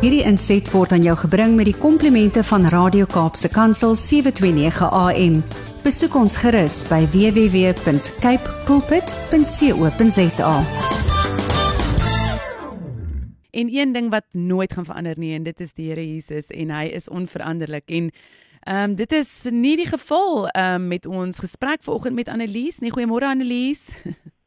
Hierdie inset word aan jou gebring met die komplimente van Radio Kaapse Kansel 729 AM. Besoek ons gerus by www.capecoolpit.co.za. En een ding wat nooit gaan verander nie en dit is die Here Jesus en hy is onveranderlik en ehm um, dit is nie die geval ehm um, met ons gesprek vanoggend met Annelies nie. Goeiemôre Annelies.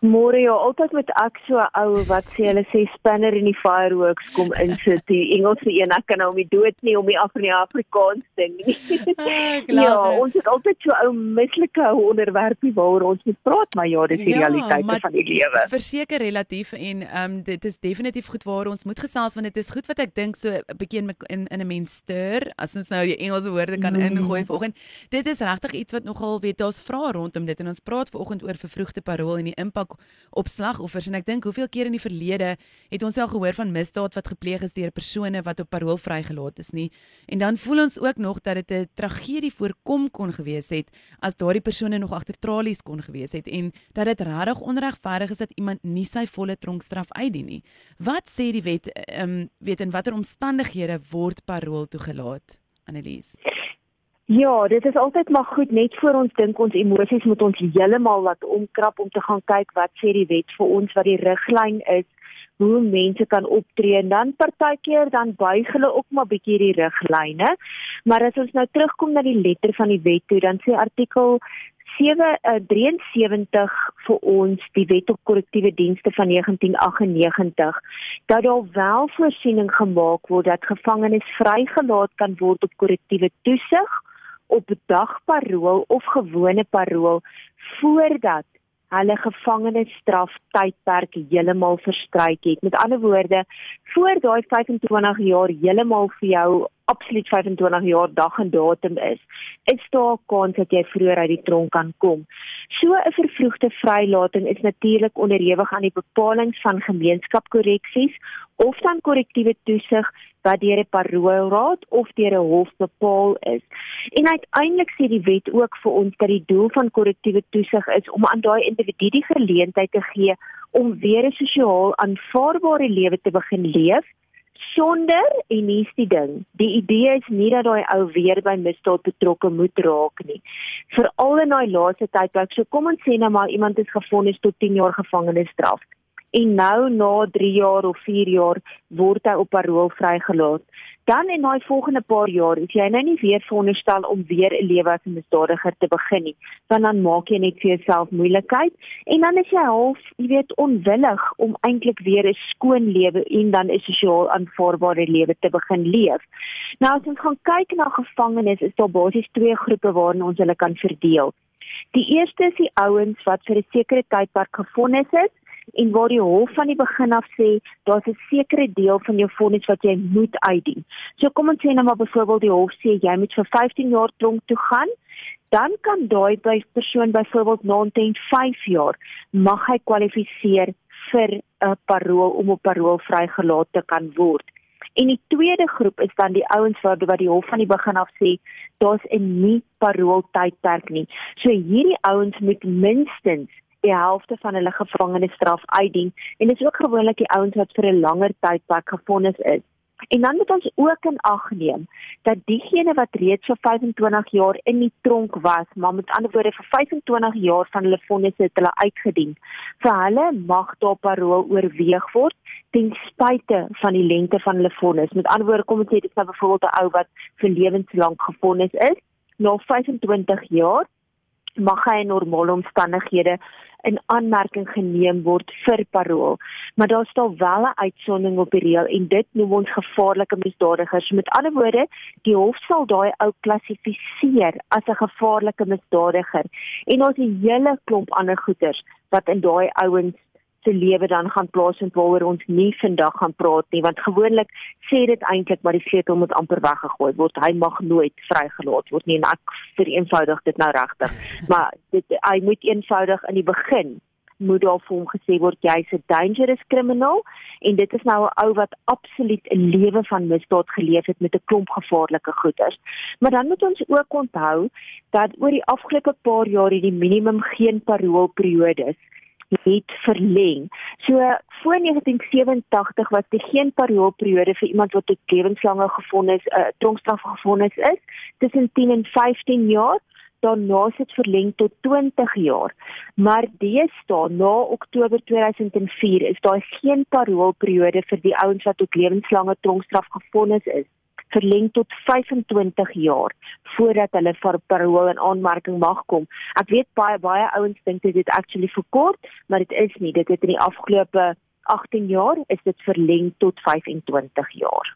Môre ja, altyd met ek so ou wat sê hulle sê spanner in die fireworks kom insit. Die Engelse een ek kan nou om die dood nie om die af in die Afrikaans ding nie. Ah, ja, ons het altyd so ou mislike onderwerpie waaroor ons moet praat, maar ja, dis die Ja, realiteite van die lewe. Verseker relatief en ehm um, dit is definitief goed waar ons moet gesels want dit is goed wat ek dink so 'n bietjie in in in 'n mens stir as ons nou die Engelse woorde kan Mm. ingooi vanoggend. Dit is regtig iets wat nogal weet daar's vrae rondom dit en ons praat vanoggend oor vervroegde parol en die impak op slagoffers en ek dink hoeveel keer in die verlede het ons al gehoor van misdaad wat gepleeg is deur persone wat op parol vrygelaat is nie. En dan voel ons ook nog dat dit 'n tragedie voorkom kon gewees het as daardie persone nog agter tralies kon gewees het en dat dit regtig onregverdig is dat iemand nie sy volle tronkstraf uitdien nie. Wat sê die wet ehm um, weet in watter omstandighede word parol toegelaat? Annelies. Ja, dit is altyd maar goed net voor ons dink ons emosies moet ons heeltemal laat omkrap om te gaan kyk wat sê die wet vir ons wat die riglyn is hoe mense kan optree en dan partykeer dan buig hulle ook maar bietjie die riglyne. Maar as ons nou terugkom na die letter van die wet toe, dan sê artikel 773 vir ons die wet op korrektiewe dienste van 1998 dat daar wel voorsiening gemaak word dat gevangenes vrygelaat kan word op korrektiewe toesig op dagparool of gewone parool voordat hulle gevangenisstraf tydperk heeltemal verstryk het. Met ander woorde, voor daai 25 jaar heeltemal vir jou absoluut 25 jaar dag en datum is, is daar 'n kans dat jy vroeër uit die tronk kan kom. So 'n vervroegde vrylating is natuurlik onderhewig aan die bepalinge van gemeenskapkorreksies of dan korrektiewe toesig wat deur 'n paroolraad of deur 'n hof bepaal is. En uiteindelik sê die wet ook vir ons dat die doel van korrektiewe toesig is om aan daai individu die geleentheid te gee om weer 'n sosiaal aanvaarbare lewe te begin leef sonder en hier's die ding. Die idee is nie dat daai ou weer by misdaad betrokke moet raak nie. Veral in daai laaste tydperk. So kom ons sê nou maar iemand is gevonnis tot 10 jaar gevangenisstraf en nou na 3 jaar of 4 jaar word hy op parol vrygelaat. Dan in daai volgende paar jaar is jy nou nie weer veronderstel om weer 'n lewe as 'n misdadiger te begin nie, want dan maak jy net vir jouself moeilikheid en dan is jy half, jy weet, onwillig om eintlik weer 'n skoon lewe en dan 'n sosiaal aanvaarbare lewe te begin leef. Nou as ons gaan kyk na gevangenes, is daar basies twee groepe waarin ons hulle kan verdeel. Die eerste is die ouens wat vir 'n sekere tydperk gevonnis is en waar die hof van die begin af sê daar's 'n sekere deel van jou vonnis wat jy moet uitdien. So kom ons sê nou maar byvoorbeeld die hof sê jy moet vir 15 jaar tronk toe gaan, dan kan daai by persoon byvoorbeeld na omtrent 5 jaar mag hy kwalifiseer vir 'n parol om op parol vrygelaat te kan word. En die tweede groep is dan die ouens wat wat die hof van die begin af sê daar's 'n nie parol tydperk nie. So hierdie ouens moet minstens die helfte van hulle gevangenisstraf uitdien en dit is ook gewoonlik die ouens wat vir 'n langer tydperk gevonnis is. En dan moet ons ook in ag neem dat diegene wat reeds vir 25 jaar in die tronk was, maar met ander woorde vir 25 jaar van hulle vonnisse het hulle uitgedien, vir hulle mag daar parol oorweeg word ten spyte van die lengte van hulle vonnis. Met ander woorde, kom ons sê dit is nou byvoorbeeld 'n ou wat vir lewenslank gevonnis is, na 25 jaar mag hy in normale omstandighede in aanmerking geneem word vir parol. Maar daar staan wel 'n uitsondering op die reël en dit noem ons gevaarlike misdadigers. Met ander woorde, die hof sal daai ou klassifiseer as 'n gevaarlike misdadiger. En ons 'n hele klomp ander goeters wat in daai ouens se lewe dan gaan plaasvind waaroor ons nie vandag gaan praat nie want gewoonlik sê dit eintlik maar die sleutel moet amper weggegooi word hy mag nooit vrygelaat word nie en ek vereenvoudig dit nou regtig maar dit hy moet eenvoudig in die begin moet daar vir hom gesê word jy's 'n dangerous criminal en dit is nou 'n ou wat absoluut 'n lewe van misdaad geleef het met 'n klomp gevaarlike goeders. Maar dan moet ons ook onthou dat oor die afgelope paar jaar het die minimum geen paroolperiodes het verleng. So voor 1987 was daar geen paroolperiode vir iemand wat tot lewenslange gefonnis 'n uh, tronkstraf gefonnis is tussen 10 en 15 jaar daarna is dit verleng tot 20 jaar. Maar deesdae na Oktober 2004 is daar geen paroolperiode vir die ouens wat tot lewenslange tronkstraf gefonnis is verleng tot 25 jaar voordat hulle vir parool en aanmerking mag kom. Ek weet baie baie ouens dink dit is actually verkort, maar dit is nie. Dit het in die afgelope 18 jaar is dit verleng tot 25 jaar.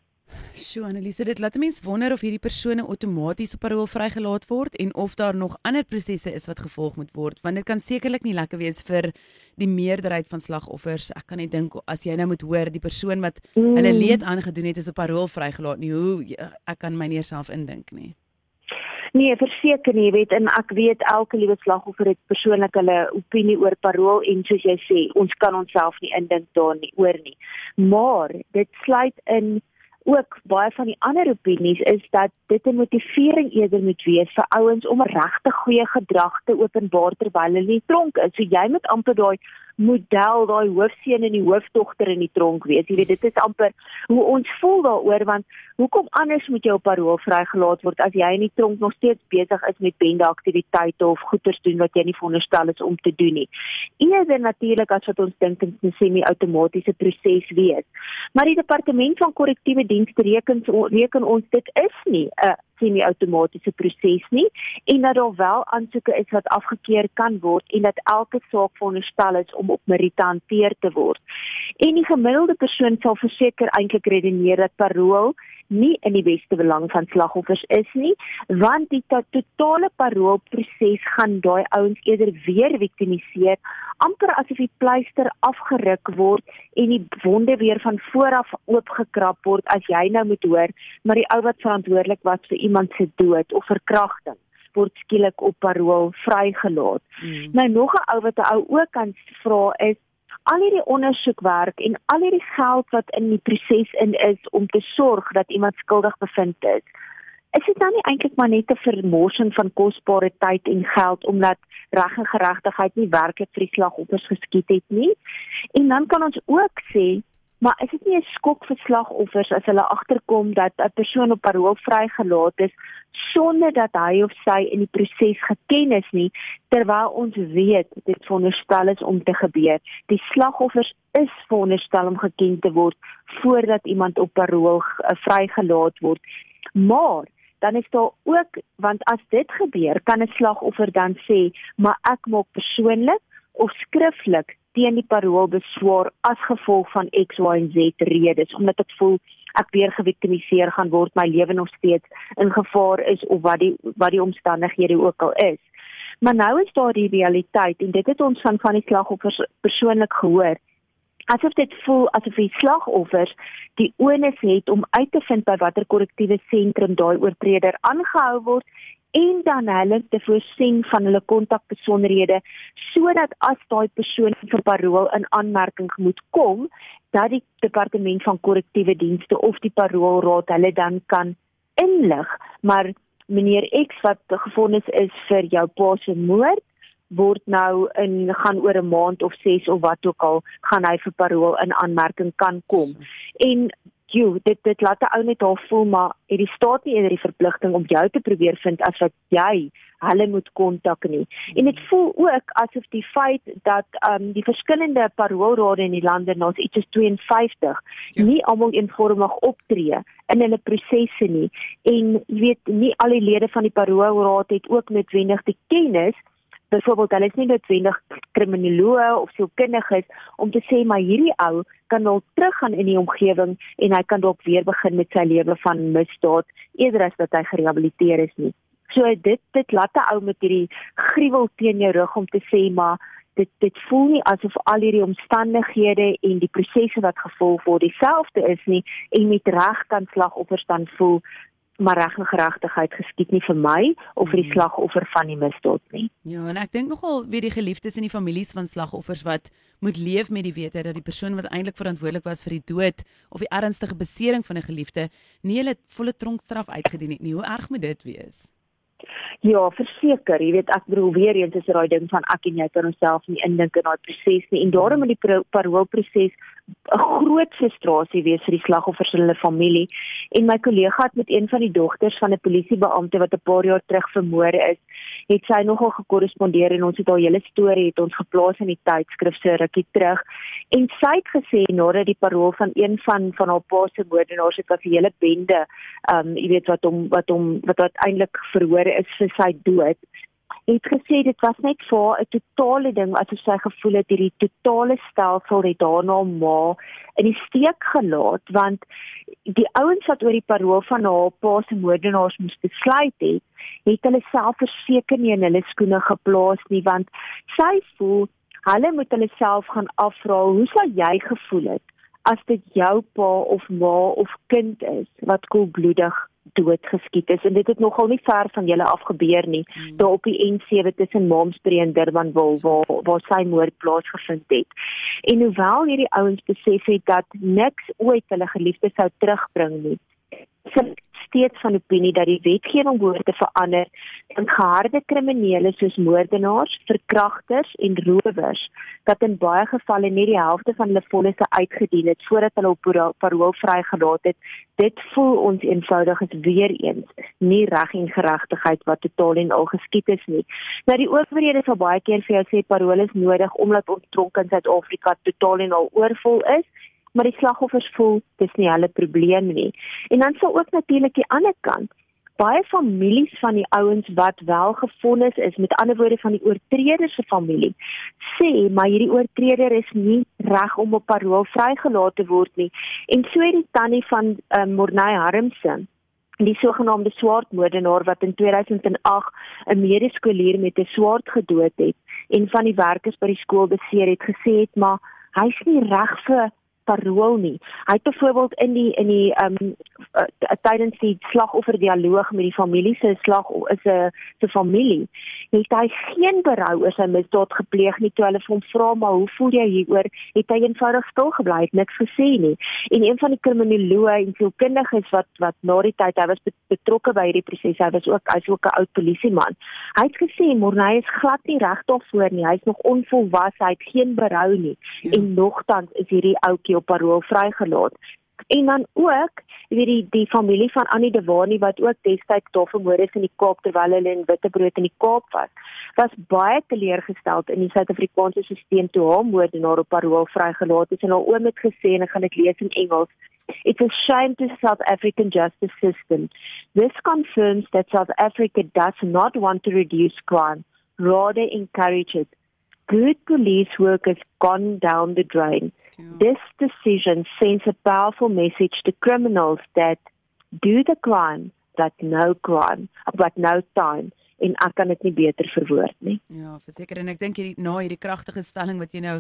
Sjoe, Annelise, dit laat mense wonder of hierdie persone outomaties op parool vrygelaat word en of daar nog ander prosesse is wat gevolg moet word, want dit kan sekerlik nie lekker wees vir die meerderheid van slagoffers. Ek kan net dink as jy nou moet hoor die persoon wat mm. hulle leed aangedoen het is op parool vrygelaat nie. Hoe ja, ek kan my nie self indink nie. Nee, verseker nie, weet en ek weet elke liewe slagoffer het persoonlik hulle opinie oor parool en soos jy sê, ons kan onsself nie indink daarin nie oor nie. Maar dit sluit in ook baie van die ander opinies is dat dit 'n motivering eerder moet wees vir ouens om regtig goeie gedrag te openbaar terwyl hulle in die tronk is. So jy moet amper daai model daai hoofseun en die hoofdogter in die tronk wees. Jy weet dit is amper hoe ons voel daaroor want hoekom anders moet jy op parol vrygelaat word as jy in die tronk nog steeds besig is met bende aktiwiteite of goeders doen wat jy nie veronderstel is om te doen nie. Eerder natuurlik as wat ons dink dit 'n semi-outomatiese proses wees. Maar die departement van korrektiewe dienste reken reken ons dit is nie 'n semi-outomatiese proses nie en dat daar wel aansoeke is wat afgekeur kan word en dat elke saak veronderstel is om op meriete hanteer te word. En die gemiddelde persoon sal verseker eintlik redeneer dat parol nie in die beste belang van slagoffers is nie, want die totale paroolproses gaan daai ouens eerder weer viktimiseer, amper asof die pleister afgeruk word en die wonde weer van voor af oopgekrap word as jy nou moet hoor, maar die ou wat verantwoordelik was vir iemand se dood of verkrachting word skielik op parol vrygelaat. Mm. Nou nog 'n ou wat 'n ou ook kan vra is al hierdie ondersoekwerk en al hierdie geld wat in die proses in is om te sorg dat iemand skuldig bevind is. Is dit nou nie eintlik maar net 'n vermorsing van kosbare tyd en geld omdat reg en geregtigheid nie werklik vir die slagoffers geskied het nie? En dan kan ons ook sê Maar is dit nie 'n skok vir slagoffers as hulle agterkom dat 'n persoon op parol vrygelaat is sonder dat hy of sy in die proses geken is nie terwyl ons weet dit veronderstel is om te gebeur. Die slagoffers is veronderstel om geken te word voordat iemand op parol uh, vrygelaat word. Maar dan is daar ook want as dit gebeur, kan 'n slagoffer dan sê, "Maar ek maak persoonlik of skriftelik teen die parol beswaar as gevolg van X Y en Z redes omdat ek voel ek weer geviktimiseer gaan word my lewe nog steeds in gevaar is of wat die wat die omstandighede ook al is. Maar nou is daar die realiteit en dit het ons van van die slagoffers persoonlik gehoor. Asof dit voel asof die slagoffers die onus het om uit te vind by watter korrektiewe sentrum daai oortreder aangehou word en dan hulle te voorsien van hulle kontakbesonderhede sodat as daai persoon vir parol in aanmerking moet kom dat die departement van korrektiewe dienste of die paroolraad hulle dan kan inlig. Maar meneer X wat gefonnis is vir jou pa se moord word nou in gaan oor 'n maand of 6 of wat ook al gaan hy vir parol in aanmerking kan kom. En jy dit dit laat 'n ou net half voel maar het die staat nie eerder die verpligting om jou te probeer vind as wat jy hulle moet kontak nie. En dit voel ook asof die feit dat ehm um, die verskillende paroolrade in die lande nou iets is 52 ja. nie almal eenvormig optree in hulle prosesse nie en jy weet nie al die lede van die paroolraad het ook noodwendig die kennis byvoorbeeld hulle is nie noodwendig kriminoloë of sielkundiges om te sê maar hierdie ou kan dalk teruggaan in die omgewing en hy kan dalk weer begin met sy lewe van misdaad eerder as dat hy gerehabiliteer is nie. So dit dit laat 'n ou met hierdie gruwel teen jou rug om te sê maar dit dit voel nie asof al hierdie omstandighede en die prosesse wat gevolg word dieselfde is nie en met reg kan slagoffers dan voel maar reg en geregtigheid geskied nie vir my of vir die mm. slagoffer van die misdaad nie. Ja, en ek dink nogal wie die geliefdes en die families van slagoffers wat moet leef met die wete dat die persoon wat eintlik verantwoordelik was vir die dood of die ernstige besering van 'n geliefde nie hulle volle tronkstraf uitgedien het nie. Hoe erg moet dit wees? Ja, verseker, jy weet ek bedoel weer eens is daai ding van ek en jy kan onsself nie indink in daai proses nie en daarom in die paroolproses 'n groot frustrasie wees vir die slagoffers en hulle familie. En my kollega het met een van die dogters van 'n polisiebeampte wat 'n paar jaar terug vermoor is, het sy nogal gekorrespondeer en ons het haar hele storie het ons geplaas in die tydskrif se rukkie terug. En sy het gesê nadat die parool van een van van haar pa se moordenaars het was 'n hele bende, ehm um, jy weet wat hom wat hom wat uiteindelik verhoor is vir sy dood het gesê dit was net vir 'n totale ding asof sy gevoel het hierdie totale stelsel het daarna ma in die steek gelaat want die ouens wat oor die parool van haar pa se moordenaars moes besluit het het hulle self verseker nie in hulle skoene geplaas nie want sy voel hulle moet hulle self gaan afvra hoe sou jy gevoel het as dit jou pa of ma of kind is wat koelbloedig doodgeskiet is en dit het nogal nie ver van julle af gebeur nie hmm. daar op die N7 tussen Momsbury en Durbanville waar waar sy moord plaasgevind het. En hoewel hierdie ouens besef het dat niks ooit hulle geliefdes sou terugbring nie, steeds van opinie dat die wetgewing behoort te verander en geharde kriminele soos moordenaars, verkragters en rowers wat in baie gevalle net die helfte van hulle vollese uitgedien het voordat hulle op parool vrygelaat het, dit voel ons eenvoudig is weer eens nie reg en geregtigheid wat totaal en al geskied is nie. Nou die owerhede sal baie keer vir jou sê parool is nodig omdat ons tronk in Suid-Afrika totaal en al oorvol is maar die slagoffers voel dis nie hulle probleem nie. En dan sou ook natuurlik die ander kant baie families van die ouens wat wel gefonnis is, met ander woorde van die oortreder se familie, sê maar hierdie oortreder is nie reg om op parol vrygelaat te word nie. En so het die tannie van um, Morney Harmse die sogenaamde swartmoordenaar wat in 2008 'n medeskolier met 'n swaard gedood het en van die werkers by die skool beseer het gesê het maar hy's nie reg vir parool nie. Hy het byvoorbeeld in die in die ehm um, uh, tydens die slagoffer dialoog met die familie se slag is 'n se familie het hy geen berou oor sy misdaad gepleeg nie. Toe hulle hom vra maar hoe voel jy hieroor? Het hy eenvoudig stil gebly het niks gesê nie. En een van die kriminoloë en sielkundiges wat wat na die tyd hy was betrokke by hierdie proses hy was ook hy's ook 'n oud polisieman. Hy het gesê Morney is glad nie reg daarvoor nie. Hy's nog onvolwasse hy het geen berou nie. Ja. en nogtans is hierdie ouetjie op parol vrygelaat. En dan ook, jy weet die die familie van Annie de Waani wat ook destyds daar vermoor is in die Kaap terwyl hulle in Witbrood in die Kaap was, was baie teleurgestel in die Suid-Afrikaanse stelsel toe haar moordenaar op parol vrygelaat is en haar oom het gesê en ek gaan dit lees in Engels. It's a shame to South African justice system. This confirms that South Africa does not want to reduce crime, rather encourage it. Good police work has gone down the drain. Yeah. This decision sends a powerful message to criminals that do the crime but no crime, but no time en ek kan dit nie beter verwoord nie. Ja, verseker en ek dink hierdie na hierdie kragtige stelling wat jy nou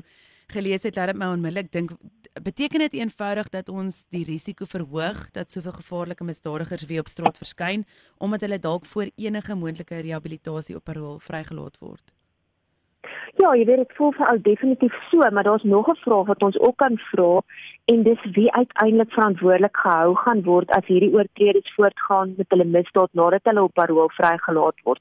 gelees het, laat dit my onmiddellik dink beteken dit eenvoudig dat ons die risiko verhoog dat soveel gevaarlike misdadigers weer op straat verskyn omdat hulle dalk voor enige moontlike rehabilitasie op parol vrygelaat word. Ja, jy weet dit voel vir ou definitief so, maar daar's nog 'n vraag wat ons ook kan vra en dis wie uiteindelik verantwoordelik gehou gaan word as hierdie oortredings voortgaan met hulle misdaad nadat hulle op parol vrygelaat word.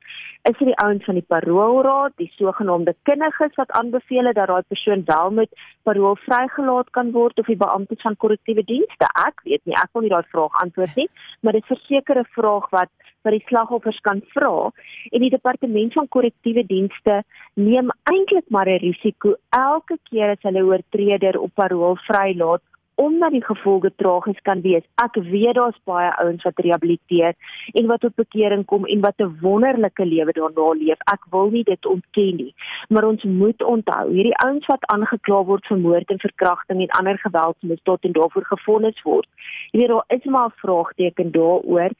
Is dit die ouens van die paroolraad, die sogenaamde kinniges wat aanbeveel het dat daai persoon wel met parol vrygelaat kan word of die beamptes van korrektiewe dienste? Ek weet nie, ek wil nie daai vraag antwoord nie, maar dit is verseker 'n vraag wat wat die slagoffers kan vra en die departement van korrektiewe dienste neem eintlik maar 'n risiko elke keer as hulle oortreder op parol vrylaat omdat die gevolge tragies kan wees. Ek weet daar's baie ouens wat rehabiliteer en wat tot bekering kom en wat 'n wonderlike lewe daarna leef. Ek wil nie dit ontken nie, maar ons moet onthou, hierdie ouens wat aangekla word vir moord en verkrachting en ander geweldsmisdade en daarvoor gefonnis word. Jy weet daar is maar 'n vraagteken daaroor.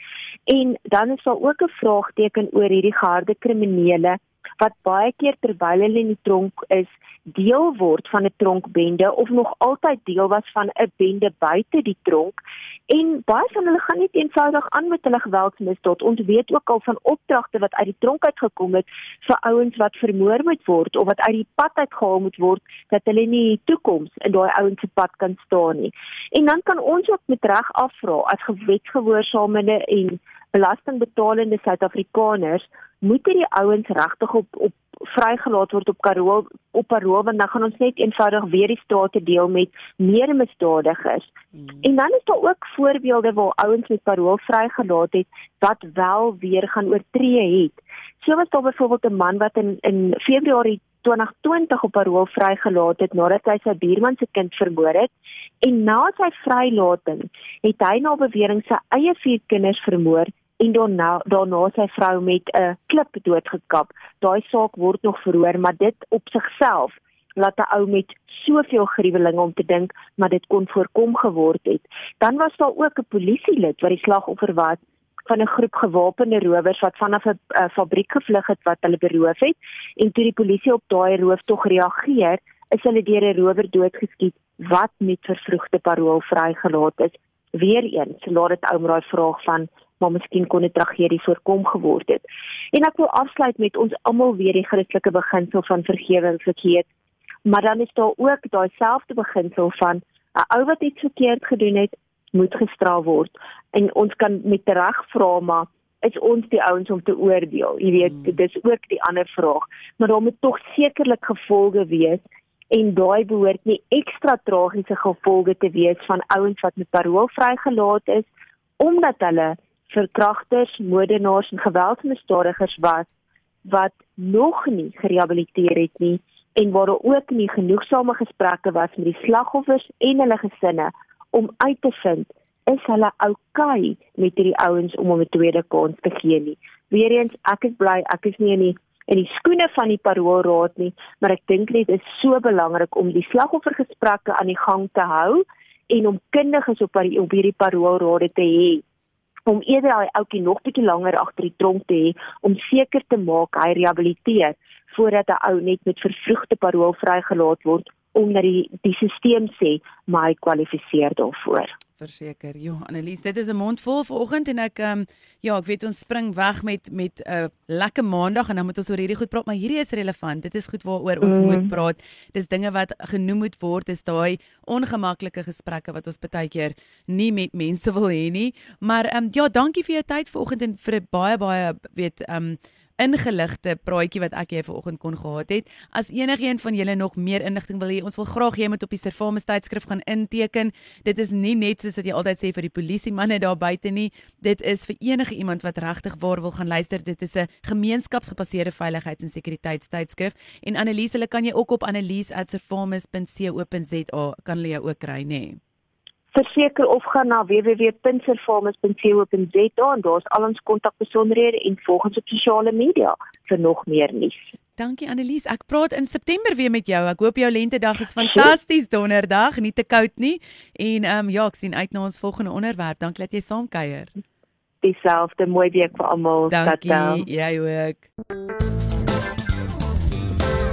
En dan is daar ook 'n vraagteken oor hierdie geharde kriminele wat baie keer terwyl hulle in die tronk is deel word van 'n tronkbende of nog altyd deel was van 'n bende buite die tronk. En baie van hulle gaan nie eenvoudig aan met hulle geweldsmisdaad ons weet ook al van opdragte wat uit die tronk uitgekom het vir ouens wat vermoor moet word of wat uit die pad uitgehaal moet word dat hulle nie in die toekoms in daai ouens se pad kan staan nie. En dan kan ons ook met reg afvra as gewetsgehoorsaamende en belastingbetalende Suid-Afrikaners moet hierdie ouens regtig op op vrygelaat word op Karoo op Karoo want dan gaan ons net eenvoudig weer die strate deel met meer misdadigers. Mm. En dan is daar ook voorbeelde waar ouens met Karoo vrygelaat het wat wel weer gaan oortree het. So was daar byvoorbeeld 'n man wat in in Februarie 2020 op Karoo vrygelaat het nadat hy sy buurman se kind vermoor het en na sy vrylating het hy na bewering sy eie vier kinders vermoor en daarna daarna sy vrou met 'n klip doodgekap. Daai saak word nog verhoor, maar dit op sigself laat 'n ou met soveel gruwelinge om te dink maar dit kon voorkom geword het. Dan was daar ook 'n polisielid wat die slagoffer was van 'n groep gewapende rowers wat vanaf 'n fabriek gevlug het wat hulle beroof het en toe die polisie op daai roof tog reageer, is hulle deur 'n rower doodgeskiet wat met vervroegde parol vrygelaat is. Weereens laat dit ou maar daai vraag van maar miskien kon 'n tragedie voorkom geword het. En ek wil afsluit met ons almal weer die Christelike beginsel van vergewing verkeerd. Maar dan is daar ook daai selfde beginsel van 'n ou wat iets verkeerd gedoen het, moet gestraf word. En ons kan met reg vra maar is ons die ouens om te oordeel. Jy weet, hmm. dis ook die ander vraag. Maar daar moet tog sekerlik gevolge wees en daai behoort nie ekstra tragiese gevolge te wees van ouens wat met parol vrygelaat is omdat hulle verkragters, moordenaars en geweldsmisdadigers was wat nog nie gerehabiliteer het nie en waar daar ook nie genoegsame gesprekke was met die slagoffers en hulle gesinne om uit te vind is hulle oukei okay met hierdie ouens om hom 'n tweede kans te gee nie. Weereens ek is bly ek is nie in die in die skoene van die paroolraad nie, maar ek dink dit is so belangrik om die slagoffergesprekke aan die gang te hou en om kundiges op op hierdie paroolraad te hê om eerder daai ouetjie nog bietjie langer agter die tronk te hê om seker te maak hy rehabiliteer voordat 'n ou net met vervroegde parol vrygelaat word omdat die die stelsel sê my kwalifiseer daarvoor. Verseker. Ja, Annelies, dit is 'n mond vol vanoggend en ek ehm um, ja, ek weet ons spring weg met met 'n uh, lekker maandag en dan moet ons oor hierdie goed praat, maar hierdie is relevant. Dit is goed waaroor ons mm. moet praat. Dis dinge wat genoem moet word. Dis daai ongemaklike gesprekke wat ons baie keer nie met mense wil hê nie. Maar ehm um, ja, dankie vir jou tyd vanoggend en vir 'n baie baie weet ehm um, ingeligte praatjie wat ek jy vanoggend kon gehad het. As enigiemand van julle nog meer inligting wil hê, ons wil graag hê jy moet op die Servamus tydskrif gaan inteken. Dit is nie net soos wat jy altyd sê vir die polisie manne daar buite nie. Dit is vir enige iemand wat regtig waar wil gaan luister. Dit is 'n gemeenskapsgebaseerde veiligheids- en sekuriteitstydskrif. En Annelies, hulle kan jy ook op annelies@servamus.co.za kan hulle jou ook kry, nê? Nee verseker of gaan na www.pinserfarmers.co.za en daar's al ons kontakbesonderhede en volg ons op sosiale media vir nog meer nuus. Dankie Annelies. Ek praat in September weer met jou. Ek hoop jou lentedag is fantasties donderdag, nie te koud nie. En ehm um, ja, ek sien uit na ons volgende onderwerp. Dankie dat jy saamkuier. Dieselfde mooi week vir almal. Dankie. Jy ook.